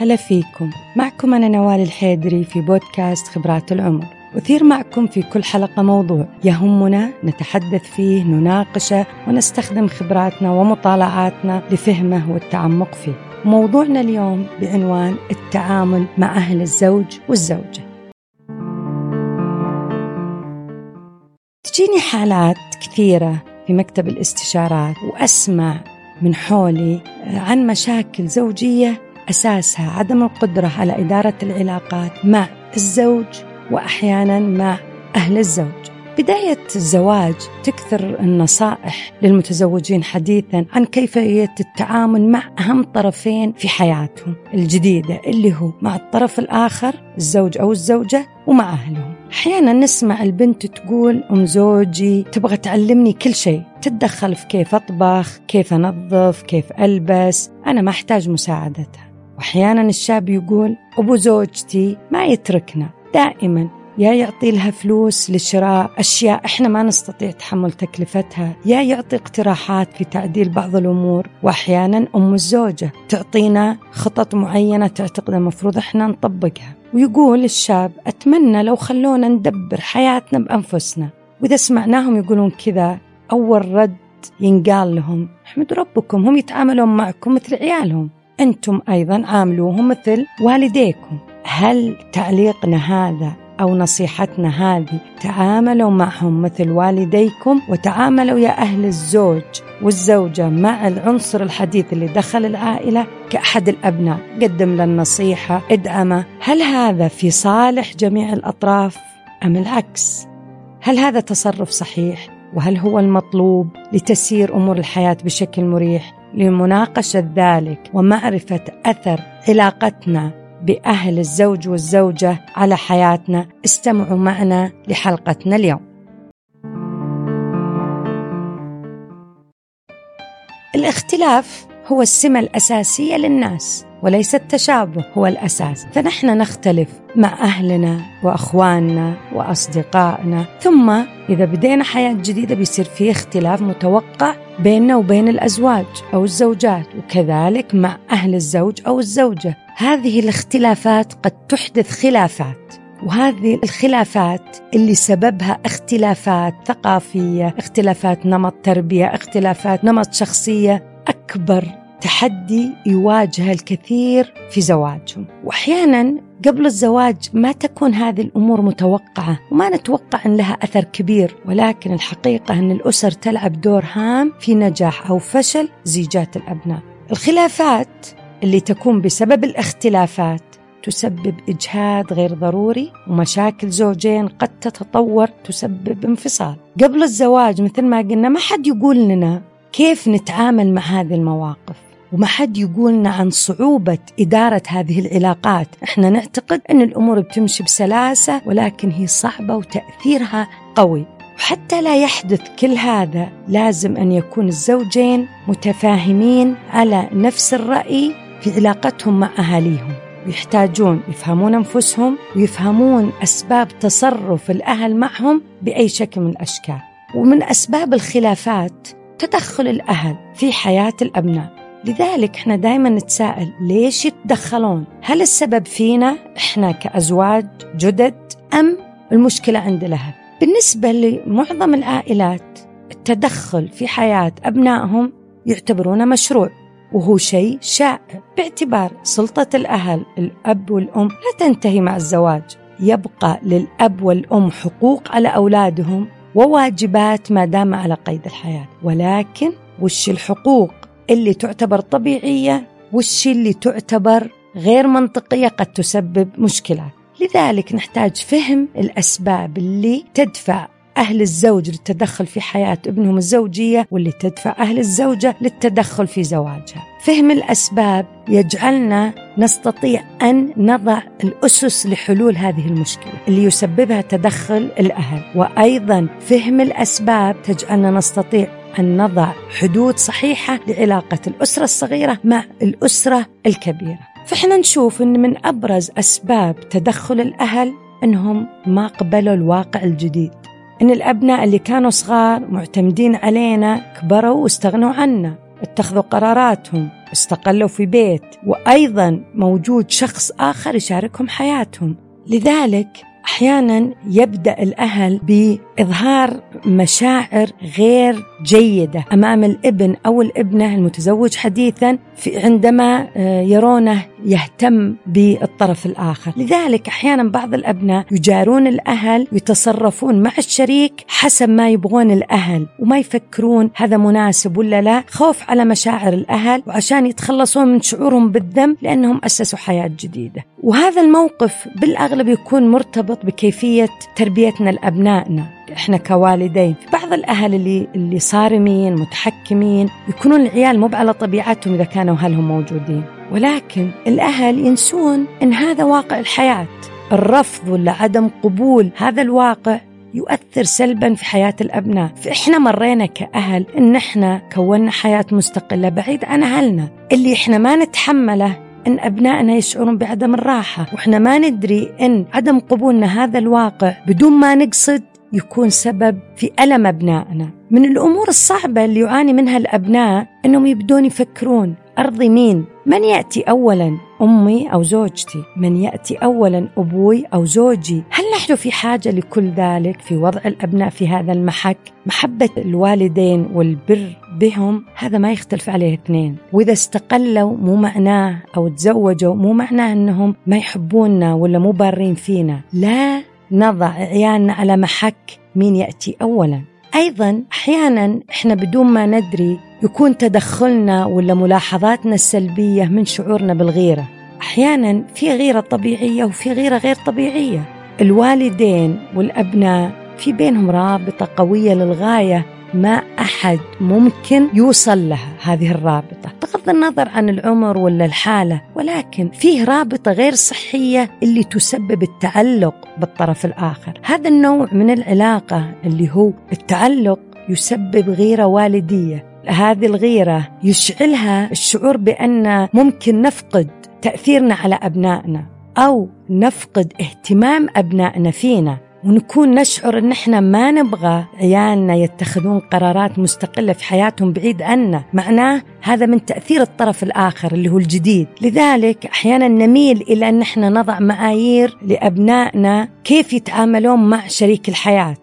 هلا فيكم. معكم أنا نوال الحيدري في بودكاست خبرات العمر. أثير معكم في كل حلقة موضوع يهمنا نتحدث فيه نناقشه ونستخدم خبراتنا ومطالعاتنا لفهمه والتعمق فيه. موضوعنا اليوم بعنوان التعامل مع أهل الزوج والزوجة. تجيني حالات كثيرة في مكتب الاستشارات وأسمع من حولي عن مشاكل زوجية أساسها عدم القدرة على إدارة العلاقات مع الزوج وأحيانا مع أهل الزوج. بداية الزواج تكثر النصائح للمتزوجين حديثا عن كيفية التعامل مع أهم طرفين في حياتهم. الجديدة اللي هو مع الطرف الآخر الزوج أو الزوجة ومع أهلهم. أحيانا نسمع البنت تقول أم زوجي تبغى تعلمني كل شيء. تتدخل في كيف أطبخ كيف أنظف كيف ألبس. أنا ما أحتاج مساعدتها. وأحيانا الشاب يقول أبو زوجتي ما يتركنا. دائما يا يعطي لها فلوس لشراء أشياء إحنا ما نستطيع تحمل تكلفتها. يا يعطي اقتراحات في تعديل بعض الأمور. وأحيانا أم الزوجة تعطينا خطط معينة تعتقد المفروض إحنا نطبقها. ويقول الشاب أتمنى لو خلونا ندبر حياتنا بأنفسنا. وإذا سمعناهم يقولون كذا أول رد ينقال لهم. احمدوا ربكم هم يتعاملون معكم مثل عيالهم. أنتم أيضا عاملوهم مثل والديكم. هل تعليقنا هذا أو نصيحتنا هذه تعاملوا معهم مثل والديكم وتعاملوا يا أهل الزوج والزوجة مع العنصر الحديث اللي دخل العائلة كأحد الأبناء؟ قدم له النصيحة إدعمة. هل هذا في صالح جميع الأطراف أم العكس؟ هل هذا تصرف صحيح؟ وهل هو المطلوب لتسيير أمور الحياة بشكل مريح؟ لمناقشة ذلك ومعرفة أثر علاقتنا بأهل الزوج والزوجة على حياتنا. استمعوا معنا لحلقتنا اليوم. الاختلاف هو السمة الأساسية للناس وليس التشابه هو الأساس. فنحن نختلف مع أهلنا وأخواننا وأصدقائنا. ثم إذا بدينا حياة جديدة بيصير في اختلاف متوقع بيننا وبين الأزواج أو الزوجات وكذلك مع أهل الزوج أو الزوجة. هذه الاختلافات قد تحدث خلافات وهذه الخلافات اللي سببها اختلافات ثقافية، اختلافات نمط تربية، اختلافات نمط شخصية، أكبر تحدي يواجه الكثير في زواجهم واحيانا قبل الزواج ما تكون هذه الأمور متوقعة وما نتوقع أن لها أثر كبير ولكن الحقيقة أن الأسر تلعب دور هام في نجاح أو فشل زيجات الأبناء. الخلافات اللي تكون بسبب الاختلافات تسبب إجهاد غير ضروري ومشاكل زوجين قد تتطور تسبب انفصال. قبل الزواج مثل ما قلنا ما حد يقول لنا كيف نتعامل مع هذه المواقف؟ وما حد يقولنا عن صعوبة إدارة هذه العلاقات. إحنا نعتقد أن الأمور بتمشي بسلاسة ولكن هي صعبة وتأثيرها قوي. وحتى لا يحدث كل هذا لازم أن يكون الزوجين متفاهمين على نفس الرأي في علاقتهم مع أهاليهم. ويحتاجون يفهمون أنفسهم ويفهمون أسباب تصرف الأهل معهم بأي شكل من الأشكال. ومن أسباب الخلافات تدخل الأهل في حياة الأبناء. لذلك إحنا دائما نتساءل ليش يتدخلون؟ هل السبب فينا إحنا كأزواج جدد أم المشكلة عند الأهل؟ بالنسبة لمعظم العائلات التدخل في حياة أبنائهم يعتبرونه مشروع وهو شيء شائع. باعتبار سلطة الأهل الأب والأم لا تنتهي مع الزواج يبقى للأب والأم حقوق على أولادهم وواجبات ما دام على قيد الحياة. ولكن وش الحقوق اللي تعتبر طبيعية؟ والش اللي تعتبر غير منطقية قد تسبب مشكلات لذلك نحتاج فهم الأسباب اللي تدفع أهل الزوج للتدخل في حياة ابنهم الزوجية واللي تدفع أهل الزوجة للتدخل في زواجها. فهم الأسباب يجعلنا نستطيع أن نضع الأسس لحلول هذه المشكلة اللي يسببها تدخل الأهل. وأيضا فهم الأسباب تجعلنا نستطيع أن نضع حدود صحيحة لعلاقة الأسرة الصغيرة مع الأسرة الكبيرة. فإحنا نشوف أن من أبرز أسباب تدخل الأهل أنهم ما قبلوا الواقع الجديد. إن الأبناء اللي كانوا صغار معتمدين علينا كبروا واستغنوا عنا اتخذوا قراراتهم استقلوا في بيت وأيضا موجود شخص آخر يشاركهم حياتهم. لذلك أحيانا يبدأ الأهل باظهار مشاعر غير جيدة أمام الابن أو الابنة المتزوج حديثا في عندما آه، يرونه يهتم بالطرف الآخر، لذلك أحيانا بعض الأبناء يجارون الأهل ويتصرفون مع الشريك حسب ما يبغون الأهل وما يفكرون هذا مناسب ولا لا، خوف على مشاعر الأهل وعشان يتخلصون من شعورهم بالذنب لأنهم أسسوا حياة جديدة، وهذا الموقف بالأغلب يكون مرتبط بكيفية تربيتنا لأبنائنا. إحنا كوالدين. بعض الأهل اللي اللي صارمين متحكمين يكونون العيال مو على طبيعتهم إذا كانوا أهلهم موجودين. ولكن الأهل ينسون إن هذا واقع الحياة. الرفض ولا عدم قبول هذا الواقع يؤثر سلبا في حياة الأبناء. فإحنا مرينا كأهل إن إحنا كونا حياة مستقلة بعيد عن أهلنا. اللي إحنا ما نتحمله إن أبنائنا يشعرون بعدم الراحة. وإحنا ما ندري إن عدم قبولنا هذا الواقع بدون ما نقصد يكون سبب في ألم أبنائنا. من الأمور الصعبة اللي يعاني منها الأبناء إنهم يبدون يفكرون أرضي مين؟ من يأتي اولا؟ أمي أو زوجتي؟ من يأتي اولا؟ أبوي أو زوجي؟ هل نحن في حاجة لكل ذلك في وضع الأبناء في هذا المحك؟ محبة الوالدين والبر بهم؟ هذا ما يختلف عليه اثنين. وإذا استقلوا مو معناه أو تزوجوا مو معناه إنهم ما يحبوننا ولا مو بارين فينا. لا نضع عيالنا على محك مين يأتي اولا. أيضا أحيانا إحنا بدون ما ندري يكون تدخلنا ولا ملاحظاتنا السلبية من شعورنا بالغيرة. أحيانا في غيرة طبيعية وفي غيرة غير طبيعية. الوالدين والأبناء في بينهم رابطة قوية للغاية ما أحد ممكن يوصل لها هذه الرابطة. بغض النظر عن العمر ولا الحالة ولكن فيه رابطة غير صحية اللي تسبب التعلق بالطرف الآخر. هذا النوع من العلاقة اللي هو التعلق يسبب غيرة والدية. هذه الغيرة يشعلها الشعور بأن ممكن نفقد تأثيرنا على أبنائنا أو نفقد اهتمام أبنائنا فينا. ونكون نشعر إن إحنا ما نبغى عيالنا يتخذون قرارات مستقلة في حياتهم بعيد عنا، معناه هذا من تأثير الطرف الآخر اللي هو الجديد، لذلك أحيانا نميل إلى إن إحنا نضع معايير لأبنائنا كيف يتعاملون مع شريك الحياة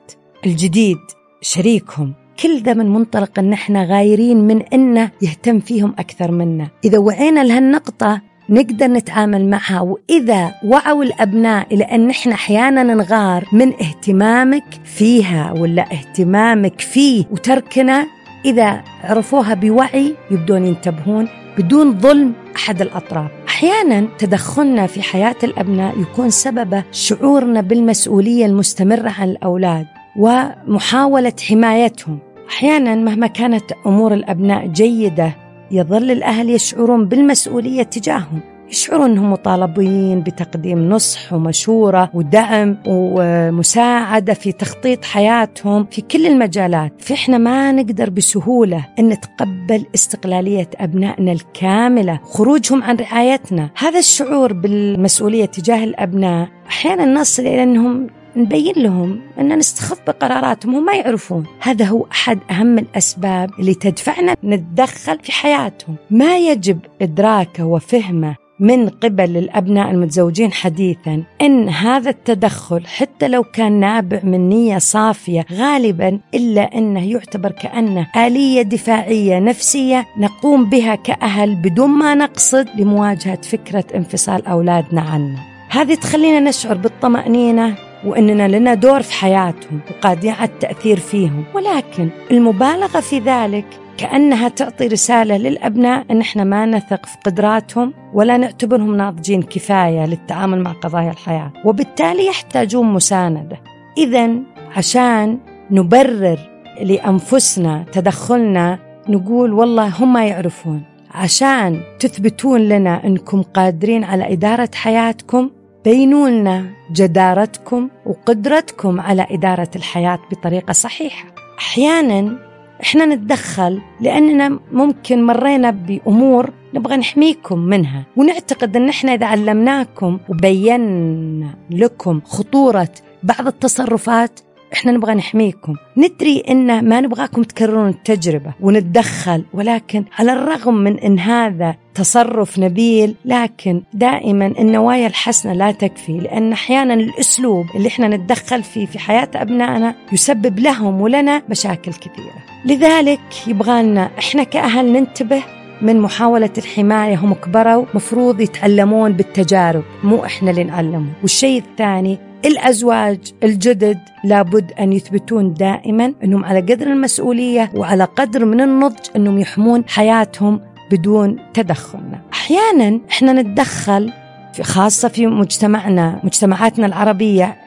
الجديد، شريكهم، كل ده من منطلق إن إحنا غايرين من إنه يهتم فيهم أكثر منا، إذا وعينا لهالنقطة نقدر نتعامل معها. وإذا وعوا الأبناء إلى أن إحنا أحيانا نغار من اهتمامك فيها ولا اهتمامك فيه وتركنا إذا عرفوها بوعي يبدون ينتبهون بدون ظلم أحد الأطراف. أحيانا تدخلنا في حياة الأبناء يكون سببه شعورنا بالمسؤولية المستمرة عن الأولاد ومحاولة حمايتهم. أحيانا مهما كانت أمور الأبناء جيدة يظل الأهل يشعرون بالمسؤولية تجاههم. يشعرون أنهم مطالبين بتقديم نصح ومشورة ودعم ومساعدة في تخطيط حياتهم في كل المجالات. فإحنا ما نقدر بسهولة أن نتقبل استقلالية أبنائنا الكاملة خروجهم عن رعايتنا. هذا الشعور بالمسؤولية تجاه الأبناء أحيانا نصل إلى أنهم نبين لهم أن نستخف بقراراتهم وما يعرفون. هذا هو أحد أهم الأسباب اللي تدفعنا نتدخل في حياتهم. ما يجب إدراكه وفهمه من قبل الأبناء المتزوجين حديثا أن هذا التدخل حتى لو كان نابع من نية صافية غالبا إلا أنه يعتبر كأنه آلية دفاعية نفسية نقوم بها كأهل بدون ما نقصد لمواجهة فكرة انفصال أولادنا عنا هذه تخلينا نشعر بالطمأنينة وإننا لنا دور في حياتهم وقادرين على التأثير فيهم. ولكن المبالغة في ذلك كأنها تعطي رسالة للأبناء إن إحنا ما نثق في قدراتهم ولا نعتبرهم ناضجين كفاية للتعامل مع قضايا الحياة. وبالتالي يحتاجون مساندة. اذا عشان نبرر لأنفسنا تدخلنا نقول والله هم يعرفون. عشان تثبتون لنا إنكم قادرين على إدارة حياتكم بينوا لنا جدارتكم وقدرتكم على إدارة الحياة بطريقة صحيحة. أحيانا إحنا نتدخل لأننا ممكن مرينا بأمور نبغى نحميكم منها. ونعتقد أن إحنا إذا علمناكم وبينا لكم خطورة بعض التصرفات إحنا نبغى نحميكم. ندري إن ما نبغاكم تكررون التجربة ونتدخل ولكن على الرغم من إن هذا تصرف نبيل لكن دائما النوايا الحسنة لا تكفي لأن أحيانا الأسلوب اللي إحنا نتدخل فيه في حياة أبنائنا يسبب لهم ولنا مشاكل كثيرة. لذلك يبغى لنا إحنا كأهل ننتبه من محاولة الحماية. هم كبروا مفروض يتعلمون بالتجارب مو إحنا اللي نعلمهم. والشيء الثاني الأزواج الجدد لابد أن يثبتون دائما أنهم على قدر المسؤولية وعلى قدر من النضج أنهم يحمون حياتهم بدون تدخلنا أحيانا إحنا نتدخل في خاصة في مجتمعنا مجتمعاتنا العربية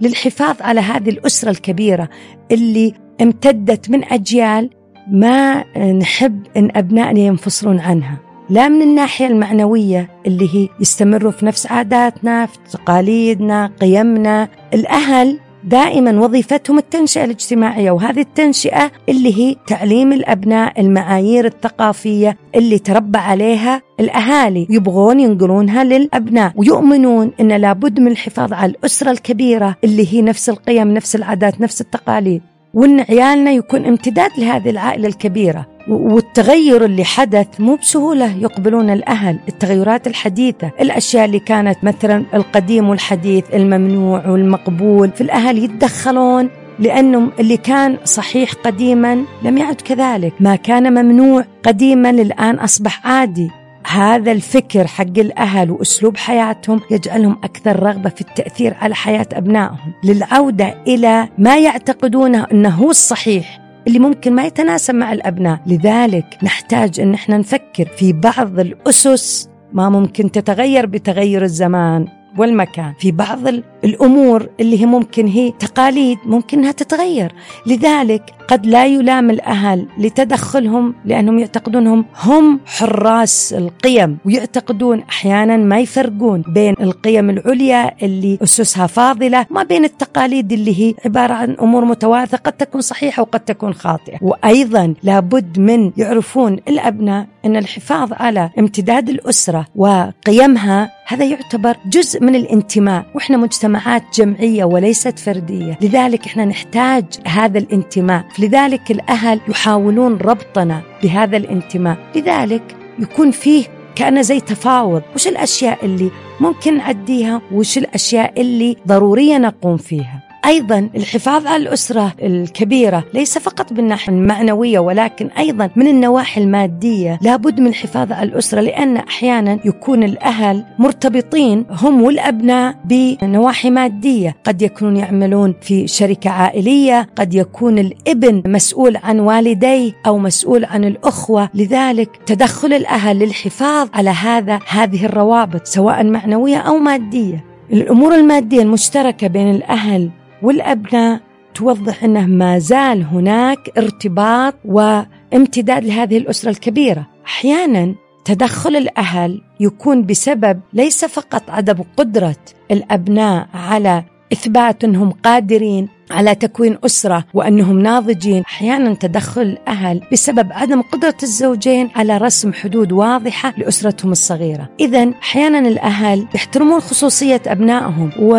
للحفاظ على هذه الأسرة الكبيرة اللي امتدت من أجيال ما نحب أن أبنائنا ينفصلون عنها. لا من الناحية المعنوية اللي هي يستمروا في نفس عاداتنا في تقاليدنا قيمنا. الأهل دائما وظيفتهم التنشئة الاجتماعية وهذه التنشئة اللي هي تعليم الأبناء المعايير الثقافية اللي تربى عليها الأهالي. يبغون ينقلونها للأبناء ويؤمنون أن لابد من الحفاظ على الأسرة الكبيرة اللي هي نفس القيم نفس العادات نفس التقاليد. وإن عيالنا يكون امتداد لهذه العائلة الكبيرة. والتغير اللي حدث مو بسهولة يقبلون الأهل. التغيرات الحديثة الأشياء اللي كانت مثلا القديم والحديث الممنوع والمقبول. في الأهل يتدخلون لأنه اللي كان صحيح قديما لم يعد كذلك. ما كان ممنوع قديما الآن أصبح عادي. هذا الفكر حق الأهل وأسلوب حياتهم يجعلهم أكثر رغبة في التأثير على حياة أبنائهم. للعودة إلى ما يعتقدونه أنه هو الصحيح اللي ممكن ما يتناسب مع الأبناء. لذلك نحتاج أن إحنا نفكر في بعض الأسس ما ممكن تتغير بتغير الزمان. والمكان. في بعض الأمور اللي هي ممكن هي تقاليد ممكن انها تتغير. لذلك قد لا يلام الأهل لتدخلهم لأنهم يعتقدونهم هم حراس القيم ويعتقدون أحيانا ما يفرقون بين القيم العليا اللي أسسها فاضلة ما بين التقاليد اللي هي عبارة عن أمور متوارثه قد تكون صحيحة وقد تكون خاطئة. وأيضا لابد من يعرفون الأبناء إن الحفاظ على امتداد الأسرة وقيمها هذا يعتبر جزء من الانتماء. وإحنا مجتمعات جمعية وليست فردية. لذلك إحنا نحتاج هذا الانتماء. لذلك الأهل يحاولون ربطنا بهذا الانتماء. لذلك يكون فيه كأنه زي تفاوض. وش الأشياء اللي ممكن نعديها وش الأشياء اللي ضرورية نقوم فيها؟ أيضا الحفاظ على الأسرة الكبيرة ليس فقط بالناحية المعنوية ولكن أيضا من النواحي المادية. لابد من الحفاظ على الأسرة لأن أحيانا يكون الأهل مرتبطين هم والأبناء بنواحي مادية. قد يكونون يعملون في شركة عائلية قد يكون الابن مسؤول عن والديه أو مسؤول عن الأخوة. لذلك تدخل الأهل للحفاظ على هذا هذه الروابط سواء معنوية أو مادية. الأمور المادية المشتركة بين الأهل والأبناء توضح أنه ما زال هناك ارتباط وامتداد لهذه الأسرة الكبيرة. أحيانا تدخل الأهل يكون بسبب ليس فقط عدم قدرة الأبناء على إثبات أنهم قادرين على تكوين أسرة وأنهم ناضجين أحيانا تدخل الأهل بسبب عدم قدرة الزوجين على رسم حدود واضحة لأسرتهم الصغيرة. اذا أحيانا الأهل يحترمون خصوصية أبنائهم و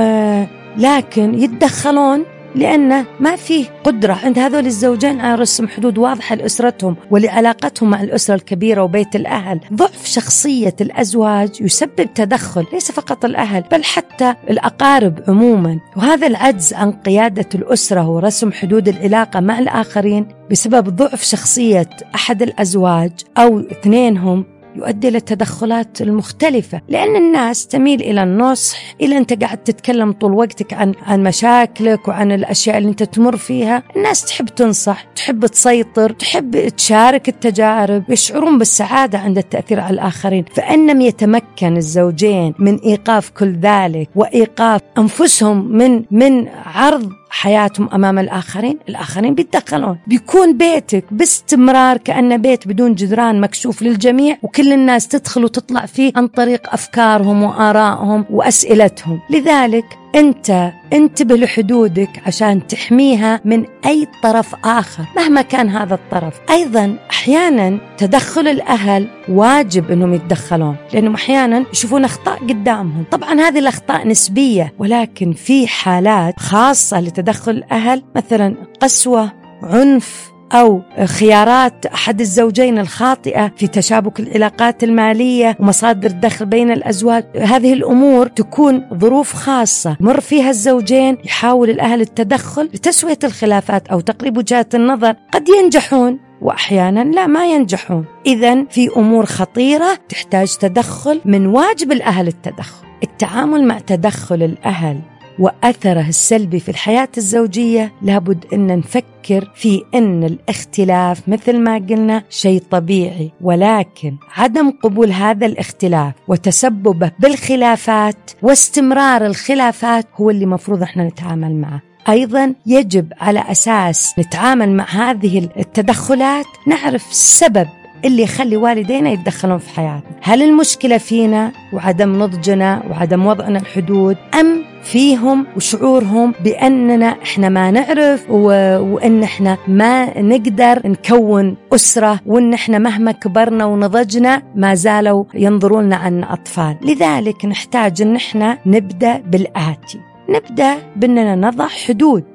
لكن يتدخلون لأنه ما فيه قدرة. عند هذول الزوجين على رسم حدود واضحة لأسرتهم ولعلاقتهم مع الأسرة الكبيرة وبيت الأهل. ضعف شخصية الأزواج يسبب تدخل ليس فقط الأهل بل حتى الأقارب عموما. وهذا العجز عن قيادة الأسرة ورسم حدود العلاقة مع الآخرين بسبب ضعف شخصية أحد الأزواج أو اثنينهم يؤدي للتدخلات المختلفة لأن الناس تميل إلى النصح إلى أنت قاعد تتكلم طول وقتك عن عن مشاكلك وعن الأشياء اللي أنت تمر فيها. الناس تحب تنصح تحب تسيطر تحب تشارك التجارب يشعرون بالسعادة عند التأثير على الآخرين. فإن لم يتمكن الزوجين من إيقاف كل ذلك وإيقاف أنفسهم من من عرض حياتهم أمام الآخرين، الآخرين بيتدخلون، بيكون بيتك باستمرار كأنه بيت بدون جدران مكشوف للجميع وكل الناس تدخل وتطلع فيه عن طريق أفكارهم وآرائهم وأسئلتهم، لذلك أنت انتبه لحدودك عشان تحميها من أي طرف آخر مهما كان هذا الطرف. أيضا أحيانا تدخل الأهل واجب أنهم يتدخلون لأنهم أحيانا يشوفون أخطاء قدامهم. طبعا هذه الأخطاء نسبية ولكن في حالات خاصة لتدخل الأهل مثلا قسوة عنف أو خيارات أحد الزوجين الخاطئة في تشابك العلاقات المالية ومصادر الدخل بين الأزواج. هذه الأمور تكون ظروف خاصة مر فيها الزوجين يحاول الأهل التدخل لتسوية الخلافات أو تقريب وجهات النظر. قد ينجحون واحيانا لا ما ينجحون. اذا في أمور خطيرة تحتاج تدخل من واجب الأهل التدخل. التعامل مع تدخل الأهل وأثره السلبي في الحياة الزوجية لابد أن نفكر في أن الاختلاف مثل ما قلنا شيء طبيعي ولكن عدم قبول هذا الاختلاف وتسببه بالخلافات واستمرار الخلافات هو اللي مفروض إحنا نتعامل معه. أيضا يجب على أساس نتعامل مع هذه التدخلات نعرف السبب اللي يخلي والدينا يتدخلون في حياتنا. هل المشكلة فينا وعدم نضجنا وعدم وضعنا الحدود أم فيهم وشعورهم بأننا إحنا ما نعرف و... وأن إحنا ما نقدر نكون أسرة وأن إحنا مهما كبرنا ونضجنا ما زالوا ينظرون لنا عن أطفال. لذلك نحتاج أن إحنا نبدأ بالآتي. نبدأ بأننا نضع حدود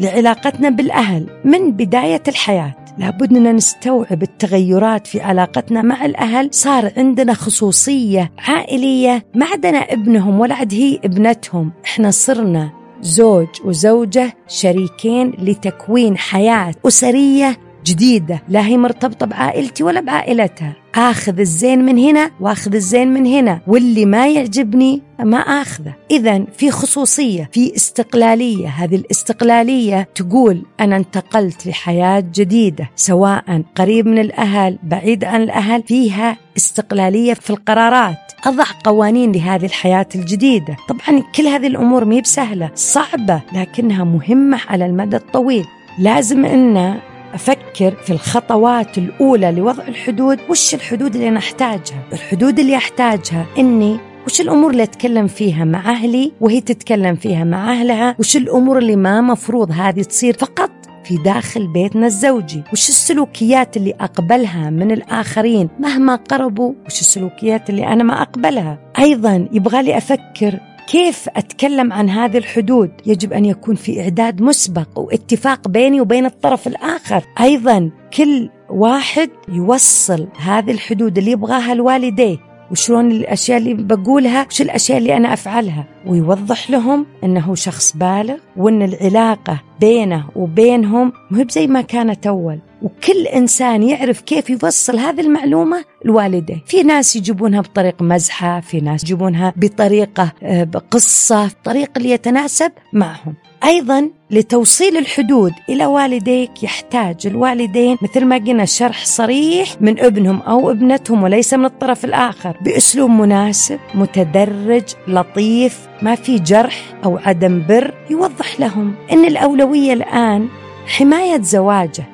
لعلاقتنا بالأهل من بداية الحياة. لابد أننا نستوعب التغيرات في علاقتنا مع الأهل. صار عندنا خصوصية عائلية ما عندنا ابنهم ولا عاد هي ابنتهم. إحنا صرنا زوج وزوجة شريكين لتكوين حياة أسرية جديدة لا هي مرتبطة بعائلتي ولا بعائلتها. آخذ الزين من هنا وآخذ الزين من هنا واللي ما يعجبني ما آخذه. إذا في خصوصية في استقلالية. هذه الاستقلالية تقول أنا انتقلت لحياة جديدة سواء قريب من الأهل بعيد عن الأهل فيها استقلالية في القرارات. أضع قوانين لهذه الحياة الجديدة. طبعا كل هذه الأمور مي بسهلة صعبة لكنها مهمة على المدى الطويل. لازم أن أفكر في الخطوات الأولى لوضع الحدود. وش الحدود اللي أنا أحتاجها؟ الحدود اللي أحتاجها إني وش الأمور اللي أتكلم فيها مع أهلي وهي تتكلم فيها مع أهلها؟ وش الأمور اللي ما مفروض هذه تصير فقط في داخل بيتنا الزوجي؟ وش السلوكيات اللي أقبلها من الآخرين مهما قربوا؟ وش السلوكيات اللي أنا ما أقبلها؟ أيضا يبغى لي أفكر كيف أتكلم عن هذه الحدود؟ يجب أن يكون في إعداد مسبق واتفاق بيني وبين الطرف الآخر. أيضا كل واحد يوصل هذه الحدود اللي يبغاها الوالديه وشلون الأشياء اللي بقولها؟ وش الأشياء اللي أنا أفعلها؟ ويوضح لهم أنه شخص بالغ وأن العلاقة بينه وبينهم مو زي ما كانت أول. وكل إنسان يعرف كيف يوصل هذه المعلومة لوالديه في ناس يجيبونها بطريق مزحة في ناس يجيبونها بطريقة آه، بقصة طريقة اللي يتناسب معهم. أيضا لتوصيل الحدود إلى والديك يحتاج الوالدين مثل ما قلنا شرح صريح من ابنهم أو ابنتهم وليس من الطرف الآخر. بأسلوب مناسب متدرج لطيف ما في جرح أو عدم بر يوضح لهم أن الأولوية الآن حماية زواجه.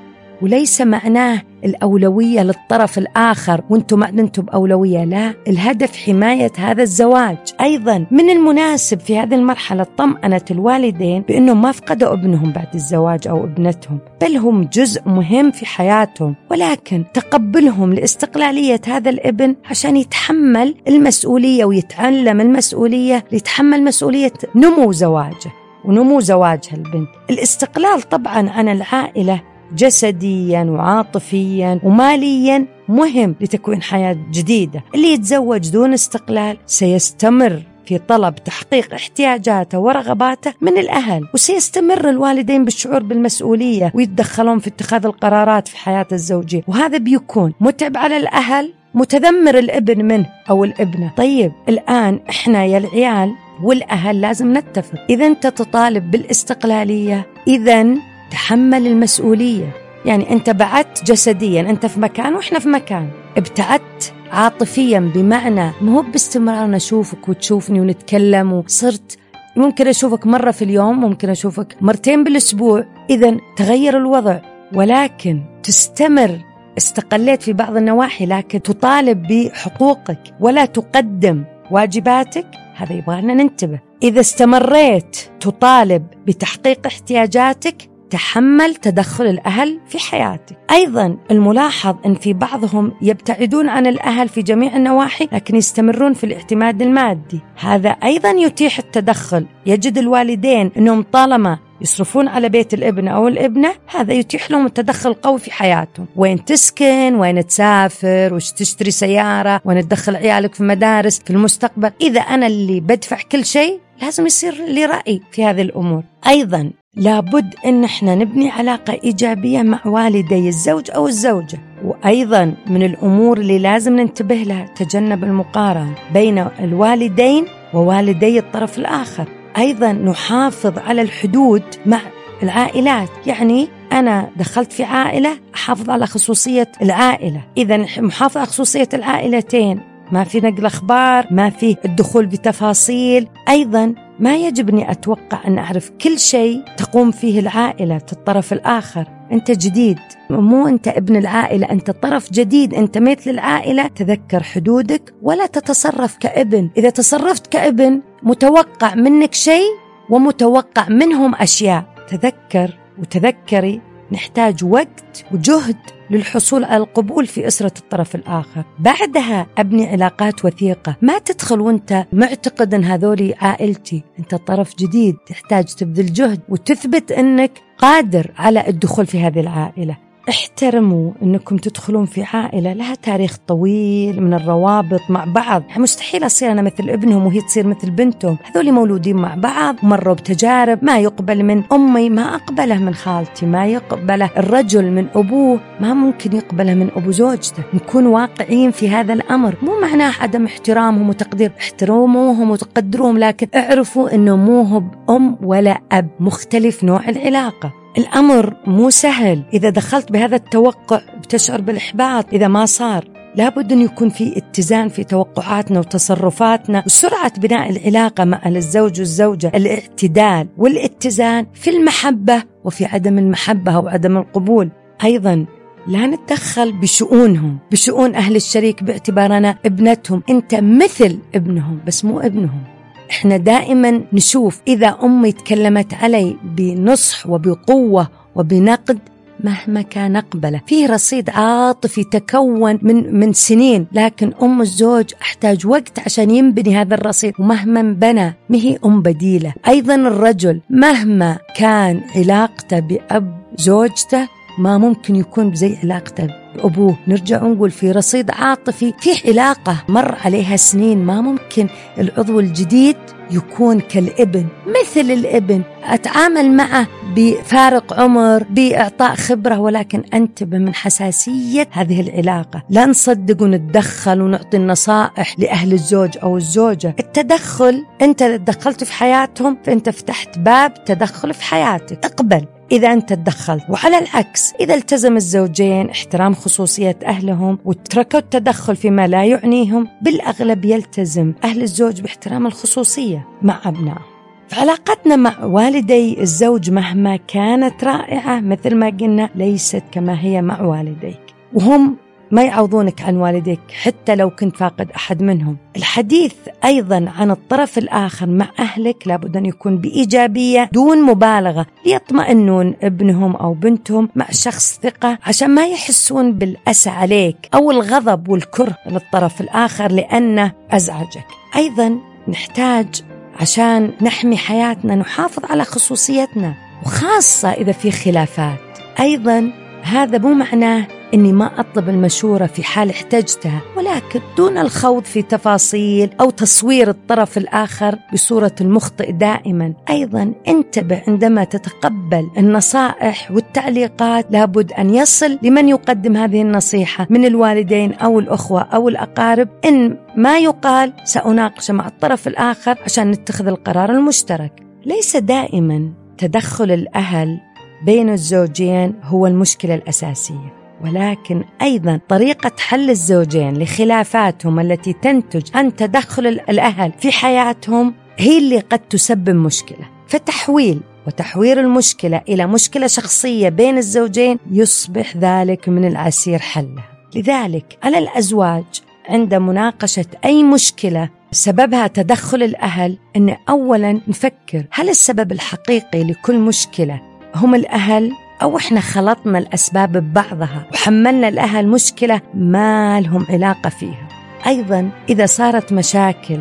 وليس معناه الأولوية للطرف الآخر. وأنتم ما أنتم بأولوية لا. الهدف حماية هذا الزواج. أيضا من المناسب في هذه المرحلة طمأنة الوالدين بأنهم ما فقدوا ابنهم بعد الزواج أو ابنتهم بل هم جزء مهم في حياتهم. ولكن تقبلهم لاستقلالية هذا الابن عشان يتحمل المسؤولية ويتعلم المسؤولية ليتحمل مسؤولية نمو زواجه ونمو زواجها البنت. الاستقلال طبعا عن العائلة جسديا وعاطفيا وماليا مهم لتكوين حياة جديدة. اللي يتزوج دون استقلال سيستمر في طلب تحقيق احتياجاته ورغباته من الأهل وسيستمر الوالدين بالشعور بالمسؤولية ويتدخلون في اتخاذ القرارات في حياة الزوجية. وهذا بيكون متعب على الأهل متذمر الابن منه أو الابنة. طيب الآن إحنا يا العيال والأهل لازم نتفق. إذا أنت تطالب بالاستقلالية إذا تحمل المسؤولية. يعني أنت بعدت جسديا أنت في مكان وإحنا في مكان. ابتعدت عاطفيا بمعنى ما هو باستمرار نشوفك وتشوفني ونتكلم وصرت. ممكن أشوفك مرة في اليوم ممكن أشوفك مرتين بالأسبوع. إذا تغير الوضع ولكن تستمر. استقليت في بعض النواحي لكن تطالب بحقوقك ولا تقدم واجباتك. هذا يبغانا ننتبه. إذا استمريت تطالب بتحقيق احتياجاتك تحمل تدخل الأهل في حياتك أيضا الملاحظ أن في بعضهم يبتعدون عن الأهل في جميع النواحي لكن يستمرون في الاعتماد المادي. هذا أيضا يتيح التدخل. يجد الوالدين أنهم طالما يصرفون على بيت الابن أو الابنة هذا يتيح لهم التدخل القوي في حياتهم. وين تسكن؟ وين تسافر؟ وش تشتري سيارة؟ وين تدخل عيالك في مدارس؟ في المستقبل؟ إذا أنا اللي بدفع كل شيء لازم يصير لي رأي في هذه الأمور. أيضا لابد أن إحنا نبني علاقة إيجابية مع والدي الزوج أو الزوجة. وأيضا من الأمور اللي لازم ننتبه لها تجنب المقارنة بين الوالدين ووالدي الطرف الآخر. أيضا نحافظ على الحدود مع العائلات. يعني أنا دخلت في عائلة أحافظ على خصوصية العائلة. إذا محافظة على خصوصية العائلتين. ما في نقل أخبار ما في الدخول بتفاصيل. أيضا ما يجب أني أتوقع أن أعرف كل شيء تقوم فيه العائلة الطرف الآخر. أنت جديد. مو أنت ابن العائلة أنت طرف جديد. أنت مثل العائلة. تذكر حدودك ولا تتصرف كابن. إذا تصرفت كابن متوقع منك شيء ومتوقع منهم أشياء. تذكر وتذكري. نحتاج وقت وجهد للحصول على القبول في أسرة الطرف الآخر. بعدها أبني علاقات وثيقة. ما تدخل وأنت معتقد أن هذولي عائلتي. أنت طرف جديد تحتاج تبذل جهد وتثبت أنك قادر على الدخول في هذه العائلة. احترموا انكم تدخلون في عائلة لها تاريخ طويل من الروابط مع بعض. مستحيل أصير أنا مثل ابنهم وهي تصير مثل بنتهم. هذول مولودين مع بعض مروا بتجارب ما يقبل من أمي ما أقبله من خالتي ما يقبله الرجل من أبوه ما ممكن يقبله من أبو زوجته. نكون واقعيين في هذا الأمر. مو معناه عدم احترامهم وتقدير احترموهم وتقدروهم لكن اعرفوا إنه مو هو أم ولا أب مختلف نوع العلاقة. الأمر مو سهل. إذا دخلت بهذا التوقع بتشعر بالإحباط. إذا ما صار لابد أن يكون في اتزان في توقعاتنا وتصرفاتنا وسرعة بناء العلاقة مع الزوج والزوجة الاعتدال والاتزان في المحبة وفي عدم المحبة أو عدم القبول. أيضا لا نتدخل بشؤونهم بشؤون أهل الشريك باعتبارنا ابنتهم. أنت مثل ابنهم بس مو ابنهم. إحنا دائما نشوف إذا أمي تكلمت علي بنصح وبقوة وبنقد مهما كان أقبله. في رصيد عاطفي تكون من من سنين لكن أم الزوج أحتاج وقت عشان ينبني هذا الرصيد. ومهما بنى ما هي أم بديلة. أيضا الرجل مهما كان علاقته بأب زوجته ما ممكن يكون زي علاقته بأبوه. نرجع ونقول في رصيد عاطفي في علاقة مر عليها سنين. ما ممكن العضو الجديد يكون كالابن مثل الابن. أتعامل معه بفارق عمر بإعطاء خبرة ولكن أنتبه من حساسية هذه العلاقة. لا نصدق ونتدخل ونعطي النصائح لأهل الزوج أو الزوجة. التدخل أنت دخلت في حياتهم فأنت فتحت باب تدخل في حياتك. اقبل. إذا أنت تدخلت. وعلى العكس إذا التزم الزوجين احترام خصوصية أهلهم وتركوا التدخل فيما لا يعنيهم بالأغلب يلتزم أهل الزوج باحترام الخصوصية مع أبنائهم. فعلاقتنا مع والدي الزوج مهما كانت رائعة مثل ما قلنا ليست كما هي مع والديك. وهم ما يعوضونك عن والديك حتى لو كنت فاقد أحد منهم. الحديث أيضا عن الطرف الآخر مع أهلك لابد أن يكون بإيجابية دون مبالغة ليطمئنون ابنهم أو بنتهم مع شخص ثقة عشان ما يحسون بالاسى عليك أو الغضب والكره للطرف الآخر لأنه أزعجك. أيضا نحتاج عشان نحمي حياتنا نحافظ على خصوصيتنا وخاصة إذا في خلافات. أيضا هذا مو معناه إني ما أطلب المشورة في حال احتجتها ولكن دون الخوض في تفاصيل أو تصوير الطرف الآخر بصورة المخطئ دائما. أيضا انتبه عندما تتقبل النصائح والتعليقات لابد أن يصل لمن يقدم هذه النصيحة من الوالدين أو الأخوة أو الأقارب. إن ما يقال سأناقش مع الطرف الآخر عشان نتخذ القرار المشترك. ليس دائما تدخل الأهل بين الزوجين هو المشكلة الأساسية. ولكن أيضا طريقة حل الزوجين لخلافاتهم التي تنتج عن تدخل الأهل في حياتهم هي اللي قد تسبب مشكلة. فتحويل وتحوير المشكلة إلى مشكلة شخصية بين الزوجين يصبح ذلك من العسير حلها. لذلك على الأزواج عند مناقشة أي مشكلة سببها تدخل الأهل أن أولا نفكر هل السبب الحقيقي لكل مشكلة هم الأهل أو إحنا خلطنا الأسباب ببعضها وحملنا الأهل مشكلة ما لهم علاقة فيها. أيضا إذا صارت مشاكل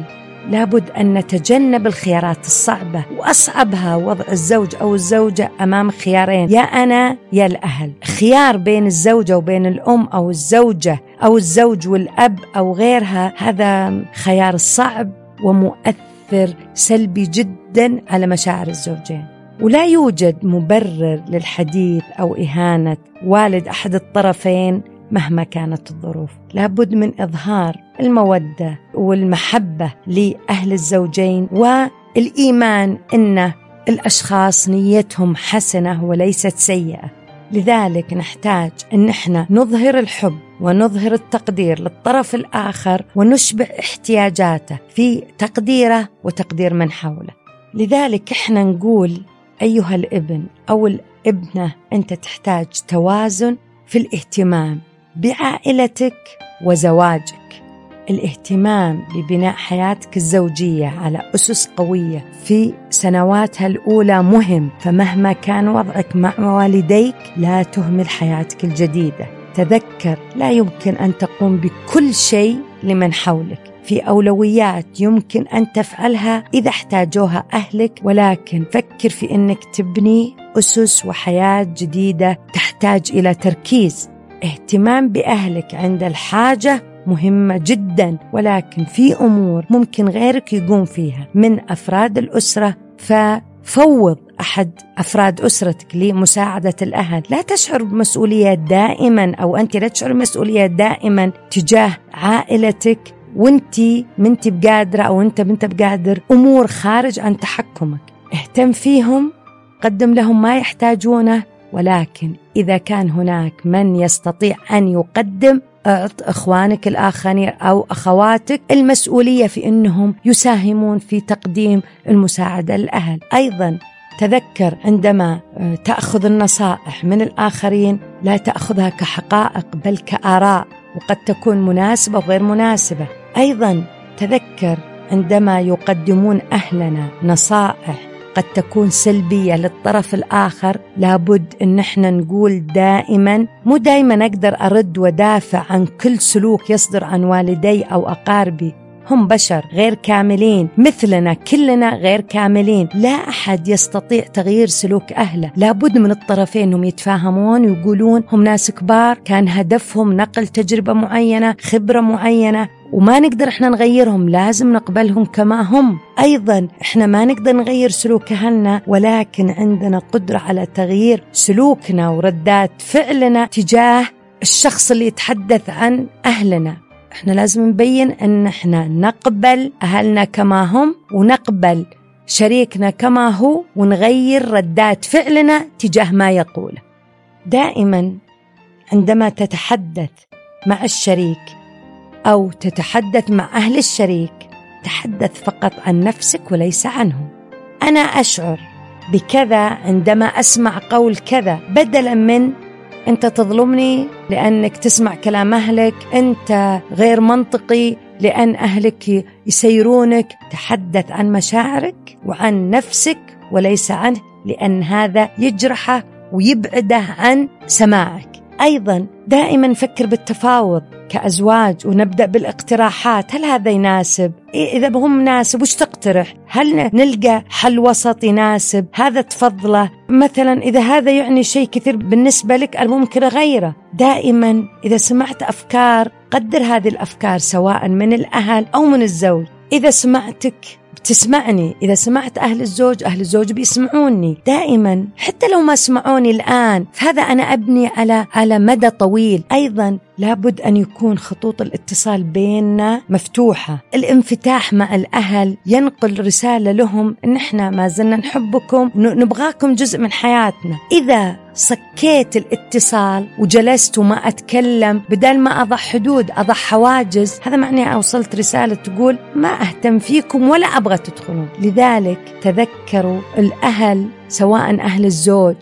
لابد أن نتجنب الخيارات الصعبة وأصعبها وضع الزوج أو الزوجة أمام خيارين. يا أنا يا الأهل. خيار بين الزوجة وبين الأم أو الزوجة أو الزوج والأب أو غيرها هذا خيار صعب ومؤثر سلبي جدا على مشاعر الزوجين. ولا يوجد مبرر للحديث أو إهانة والد أحد الطرفين مهما كانت الظروف. لابد من إظهار المودة والمحبة لأهل الزوجين والإيمان أن الأشخاص نيتهم حسنة وليست سيئة. لذلك نحتاج أن إحنا نظهر الحب ونظهر التقدير للطرف الآخر ونشبع احتياجاته في تقديره وتقدير من حوله. لذلك إحنا نقول أيها الابن أو الابنة أنت تحتاج توازن في الاهتمام بعائلتك وزواجك. الاهتمام ببناء حياتك الزوجية على أسس قوية في سنواتها الأولى مهم فمهما كان وضعك مع والديك لا تهمل حياتك الجديدة. تذكر لا يمكن أن تقوم بكل شيء لمن حولك. في أولويات يمكن أن تفعلها إذا احتاجوها أهلك ولكن فكر في أنك تبني أسس وحياة جديدة تحتاج إلى تركيز. اهتمام بأهلك عند الحاجة مهمة جدا ولكن في أمور ممكن غيرك يقوم فيها. من أفراد الأسرة ففوض أحد أفراد أسرتك لمساعدة الأهل، لا تشعر بمسؤولية دائما أو أنت لا تشعر بمسؤولية دائما تجاه عائلتك وانت منت بقادره أو انت منت بقادر أمور خارج عن تحكمك، اهتم فيهم قدم لهم ما يحتاجونه ولكن إذا كان هناك من يستطيع أن يقدم اعط إخوانك الآخرين أو أخواتك المسؤولية في إنهم يساهمون في تقديم المساعدة للأهل، أيضا تذكر عندما آه، تأخذ النصائح من الآخرين لا تأخذها كحقائق بل كآراء. وقد تكون مناسبة وغير مناسبة، أيضا تذكر عندما يقدمون أهلنا نصائح قد تكون سلبية للطرف الآخر لابد إن إحنا نقول دائما مو دائما أقدر أرد ودافع عن كل سلوك يصدر عن والدي أو أقاربي. هم بشر غير كاملين مثلنا كلنا غير كاملين. لا أحد يستطيع تغيير سلوك أهله. لابد من الطرفين أنهم يتفاهمون ويقولون هم ناس كبار كان هدفهم نقل تجربة معينة خبرة معينة. وما نقدر إحنا نغيرهم لازم نقبلهم كما هم. أيضا إحنا ما نقدر نغير سلوك أهلنا ولكن عندنا قدرة على تغيير سلوكنا وردات فعلنا تجاه الشخص اللي يتحدث عن أهلنا. إحنا لازم نبين ان إحنا نقبل اهلنا كما هم ونقبل شريكنا كما هو ونغير ردات فعلنا تجاه ما يقوله دائما عندما تتحدث مع الشريك أو تتحدث مع أهل الشريك تحدث فقط عن نفسك وليس عنهم أنا أشعر بكذا عندما أسمع قول كذا بدلا من أنت تظلمني لأنك تسمع كلام أهلك. أنت غير منطقي لأن أهلك يسيرونك. تحدث عن مشاعرك وعن نفسك وليس عنه لأن هذا يجرحه ويبعده عن سماعك. أيضا دائما فكر بالتفاوض كأزواج ونبدأ بالاقتراحات. هل هذا يناسب؟ إيه إذا هو مناسب وش تقترح؟ هل نلقى حل وسط يناسب؟ هذا تفضله. مثلا إذا هذا يعني شيء كثير بالنسبة لك أنا ممكن أغيره. دائما إذا سمعت أفكار قدر هذه الأفكار سواء من الأهل أو من الزوج. إذا سمعتك تسمعني. إذا سمعت أهل الزوج أهل الزوج بيسمعوني دائما. حتى لو ما سمعوني الآن فهذا أنا أبني على على مدى طويل. أيضا لابد أن يكون خطوط الاتصال بيننا مفتوحة. الانفتاح مع الأهل ينقل رسالة لهم. أن إحنا ما زلنا نحبكم نبغاكم جزء من حياتنا. إذا صكيت الاتصال وجلست وما أتكلم بدل ما أضع حدود أضع حواجز. هذا معناه وصلت رسالة تقول ما أهتم فيكم ولا أبغى تدخلون. لذلك تذكروا الأهل سواء أهل الزوج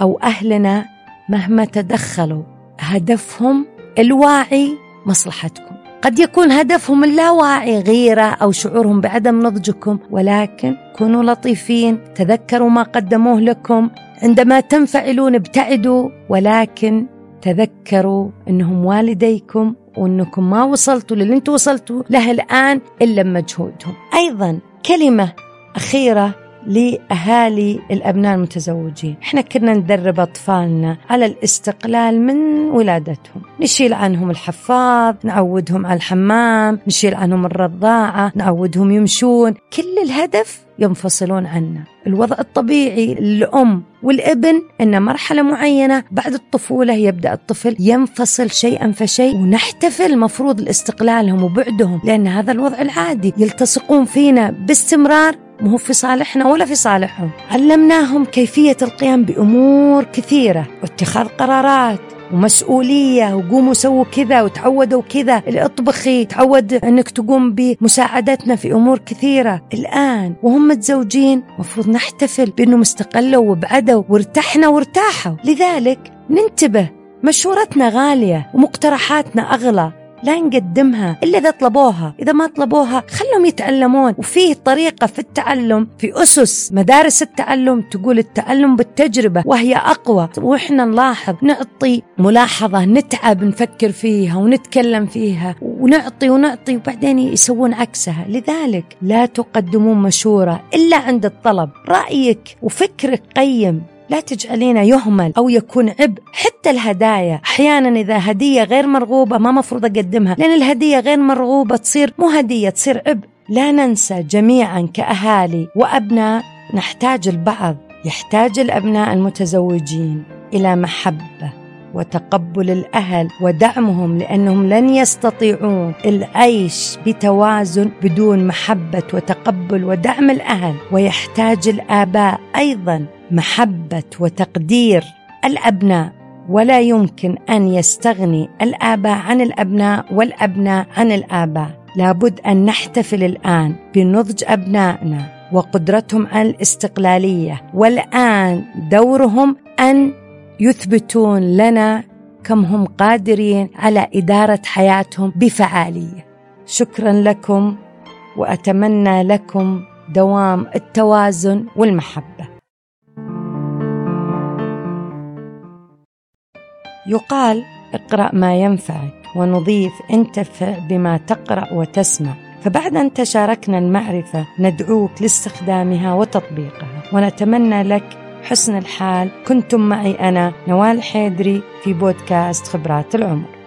أو أهلنا مهما تدخلوا هدفهم الواعي مصلحتكم. قد يكون هدفهم اللاواعي غيرة أو شعورهم بعدم نضجكم ولكن كونوا لطيفين تذكروا ما قدموه لكم عندما تنفعلون ابتعدوا ولكن تذكروا إنهم والديكم وإنكم ما وصلتوا للي أنتم وصلتوا له الآن إلا بمجهودهم. أيضا كلمة أخيرة لأهالي الأبناء المتزوجين. إحنا كنا ندرب أطفالنا على الاستقلال من ولادتهم. نشيل عنهم الحفاظ نعودهم على الحمام نشيل عنهم الرضاعة نعودهم يمشون. كل الهدف ينفصلون عنا. الوضع الطبيعي للأم والابن أن مرحلة معينة بعد الطفولة يبدأ الطفل ينفصل شيئا فشيء ونحتفل مفروض لاستقلالهم وبعدهم لأن هذا الوضع العادي. يلتصقون فينا باستمرار مو في صالحنا ولا في صالحهم. علمناهم كيفية القيام بأمور كثيرة واتخاذ قرارات ومسؤولية وقوموا سووا كذا وتعودوا كذا. اطبخي تعود إنك تقوم بمساعدتنا في أمور كثيرة. الآن وهم متزوجين مفروض نحتفل بأنهم استقلوا وابعدوا وارتحنا وارتاحوا. لذلك ننتبه مشورتنا غالية ومقترحاتنا أغلى. لا نقدمها إلا إذا طلبوها. إذا ما طلبوها خلهم يتعلمون. وفيه طريقة في التعلم. في أسس مدارس التعلم تقول التعلم بالتجربة وهي أقوى. وإحنا نلاحظ نعطي ملاحظة نتعب نفكر فيها ونتكلم فيها ونعطي ونعطي وبعدين يسوون عكسها. لذلك لا تقدمون مشورة إلا عند الطلب. رأيك وفكرك قيم. لا تجعلينه يهمل أو يكون عبء. حتى الهدايا أحيانا إذا هدية غير مرغوبة ما مفروض أقدمها لأن الهدية غير مرغوبة تصير مو هدية تصير عبء. لا ننسى جميعا كأهالي وأبناء نحتاج البعض يحتاج الأبناء المتزوجين إلى محبة. وتقبل الأهل ودعمهم لأنهم لن يستطيعون العيش بتوازن بدون محبة وتقبل ودعم الأهل. ويحتاج الآباء أيضا محبة وتقدير الأبناء. ولا يمكن أن يستغني الآباء عن الأبناء والأبناء عن الآباء. لابد أن نحتفل الآن بنضج أبنائنا وقدرتهم على الاستقلالية. والآن دورهم أن يثبتون لنا كم هم قادرين على إدارة حياتهم بفعالية. شكرا لكم وأتمنى لكم دوام التوازن والمحبة. يقال اقرأ ما ينفعك ونضيف انتفع بما تقرأ وتسمع. فبعد أن تشاركنا المعرفة ندعوك لاستخدامها وتطبيقها. ونتمنى لك حسن الحال. كنتم معي أنا نوال حيدري في بودكاست خبرات العمر.